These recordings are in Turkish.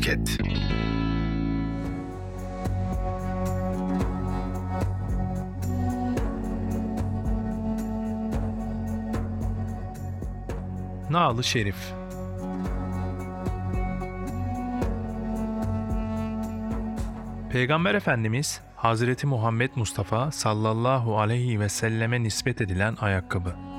Podcast. Nağlı Şerif Peygamber Efendimiz Hazreti Muhammed Mustafa sallallahu aleyhi ve selleme nispet edilen ayakkabı.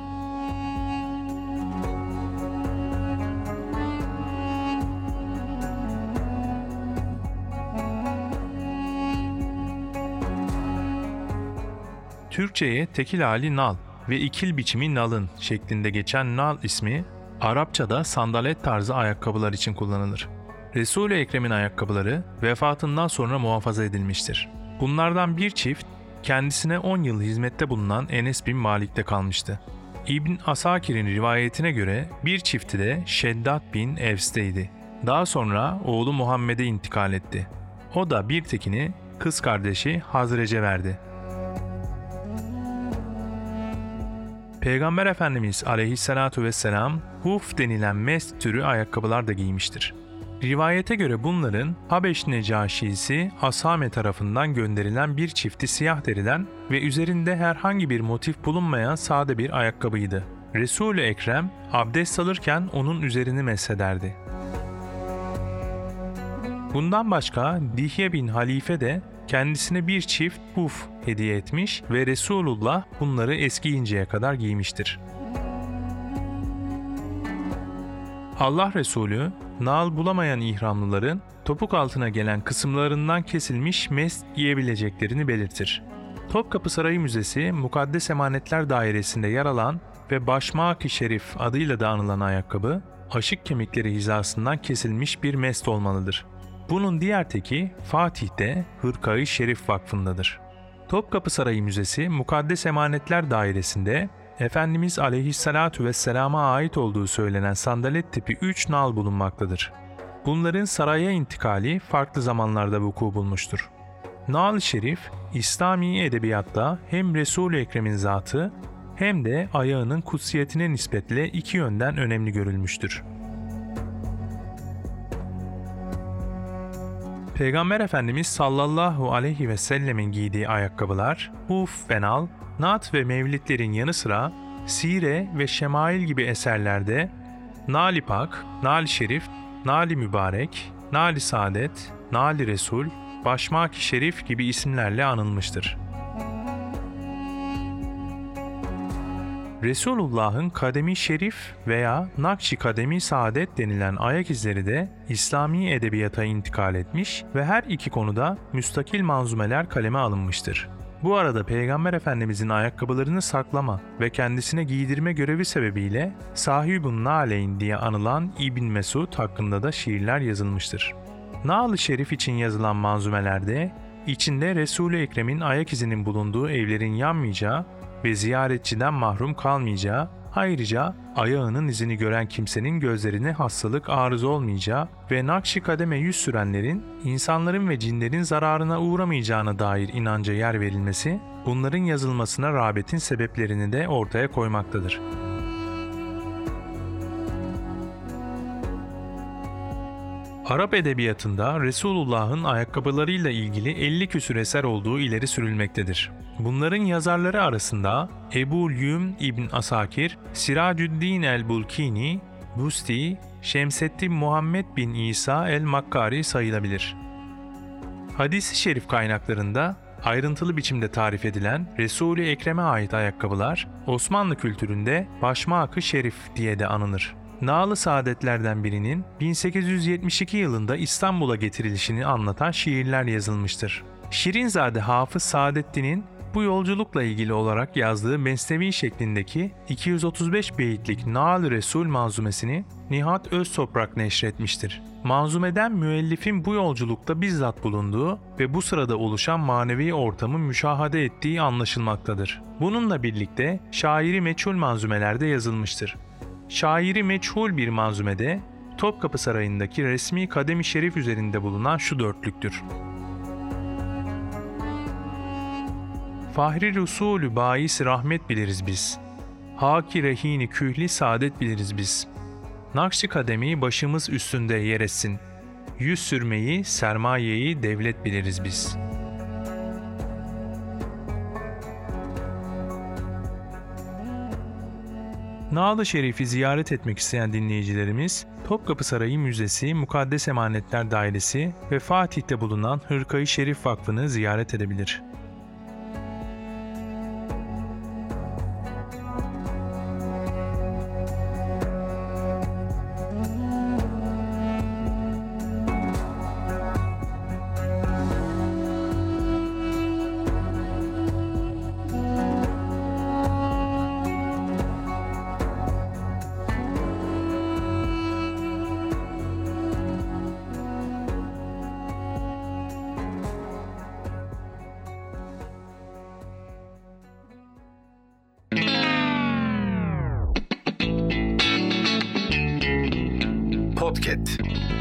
Türkçe'ye tekil hali nal ve ikil biçimi nalın şeklinde geçen nal ismi Arapçada sandalet tarzı ayakkabılar için kullanılır. Resul-i Ekrem'in ayakkabıları vefatından sonra muhafaza edilmiştir. Bunlardan bir çift kendisine 10 yıl hizmette bulunan Enes bin Malik'te kalmıştı. İbn Asakir'in rivayetine göre bir çifti de Şeddat bin Evs'teydi. Daha sonra oğlu Muhammed'e intikal etti. O da bir tekini kız kardeşi Hazrece verdi. Peygamber Efendimiz aleyhissalatu vesselam huf denilen mest türü ayakkabılar da giymiştir. Rivayete göre bunların Habeş Necaşisi Asame tarafından gönderilen bir çifti siyah deriden ve üzerinde herhangi bir motif bulunmayan sade bir ayakkabıydı. Resul-i Ekrem abdest alırken onun üzerini meshederdi. Bundan başka Dihye bin Halife de kendisine bir çift huf hediye etmiş ve Resulullah bunları eskiyinceye kadar giymiştir. Allah Resulü, nal bulamayan ihramlıların topuk altına gelen kısımlarından kesilmiş mest giyebileceklerini belirtir. Topkapı Sarayı Müzesi, Mukaddes Emanetler Dairesi'nde yer alan ve Başmak-ı Şerif adıyla da anılan ayakkabı, aşık kemikleri hizasından kesilmiş bir mest olmalıdır. Bunun diğer teki Fatih'te Hırkayı Şerif Vakfı'ndadır. Topkapı Sarayı Müzesi Mukaddes Emanetler Dairesi'nde Efendimiz aleyhissalatu vesselama ait olduğu söylenen sandalet tipi 3 nal bulunmaktadır. Bunların saraya intikali farklı zamanlarda vuku bulmuştur. Nal-ı Şerif, İslami edebiyatta hem Resul-i Ekrem'in zatı hem de ayağının kutsiyetine nispetle iki yönden önemli görülmüştür. Peygamber Efendimiz sallallahu aleyhi ve sellemin giydiği ayakkabılar, huf ve nal, naat ve mevlitlerin yanı sıra sire ve şemail gibi eserlerde Nali Pak, Nali Şerif, Nali Mübarek, Nali Saadet, Nali Resul, Başmak-ı Şerif gibi isimlerle anılmıştır. Resulullah'ın kademi şerif veya nakşi kademi saadet denilen ayak izleri de İslami edebiyata intikal etmiş ve her iki konuda müstakil manzumeler kaleme alınmıştır. Bu arada Peygamber Efendimizin ayakkabılarını saklama ve kendisine giydirme görevi sebebiyle Sahibun Naleyn diye anılan İbn Mesud hakkında da şiirler yazılmıştır. Nal-ı Şerif için yazılan manzumelerde içinde Resul-i Ekrem'in ayak izinin bulunduğu evlerin yanmayacağı ve ziyaretçiden mahrum kalmayacağı, ayrıca ayağının izini gören kimsenin gözlerine hastalık arız olmayacağı ve nakşi kademe yüz sürenlerin insanların ve cinlerin zararına uğramayacağına dair inanca yer verilmesi, bunların yazılmasına rağbetin sebeplerini de ortaya koymaktadır. Arap edebiyatında Resulullah'ın ayakkabılarıyla ilgili 50 küsür eser olduğu ileri sürülmektedir. Bunların yazarları arasında Ebu Lüm İbn Asakir, Siracüddin el-Bulkini, Busti, Şemseddin Muhammed bin İsa el-Makkari sayılabilir. Hadis-i şerif kaynaklarında ayrıntılı biçimde tarif edilen Resul-i Ekrem'e ait ayakkabılar Osmanlı kültüründe başmak şerif diye de anılır. Nağlı saadetlerden birinin 1872 yılında İstanbul'a getirilişini anlatan şiirler yazılmıştır. Şirinzade Hafız Saadettin'in bu yolculukla ilgili olarak yazdığı Mesnevi şeklindeki 235 beyitlik Naal Resul manzumesini Nihat Öztoprak neşretmiştir. Manzumeden müellifin bu yolculukta bizzat bulunduğu ve bu sırada oluşan manevi ortamı müşahede ettiği anlaşılmaktadır. Bununla birlikte şairi meçhul manzumelerde yazılmıştır. Şairi meçhul bir manzumede Topkapı Sarayı'ndaki resmi kademi şerif üzerinde bulunan şu dörtlüktür. Fahri Resulü bahis rahmet biliriz biz. Haki rehini kühli saadet biliriz biz. Nakşi kademi başımız üstünde yer etsin. Yüz sürmeyi, sermayeyi devlet biliriz biz. Nağlı Şerif'i ziyaret etmek isteyen dinleyicilerimiz, Topkapı Sarayı Müzesi, Mukaddes Emanetler Dairesi ve Fatih'te bulunan Hırkayı Şerif Vakfı'nı ziyaret edebilir. Podcast.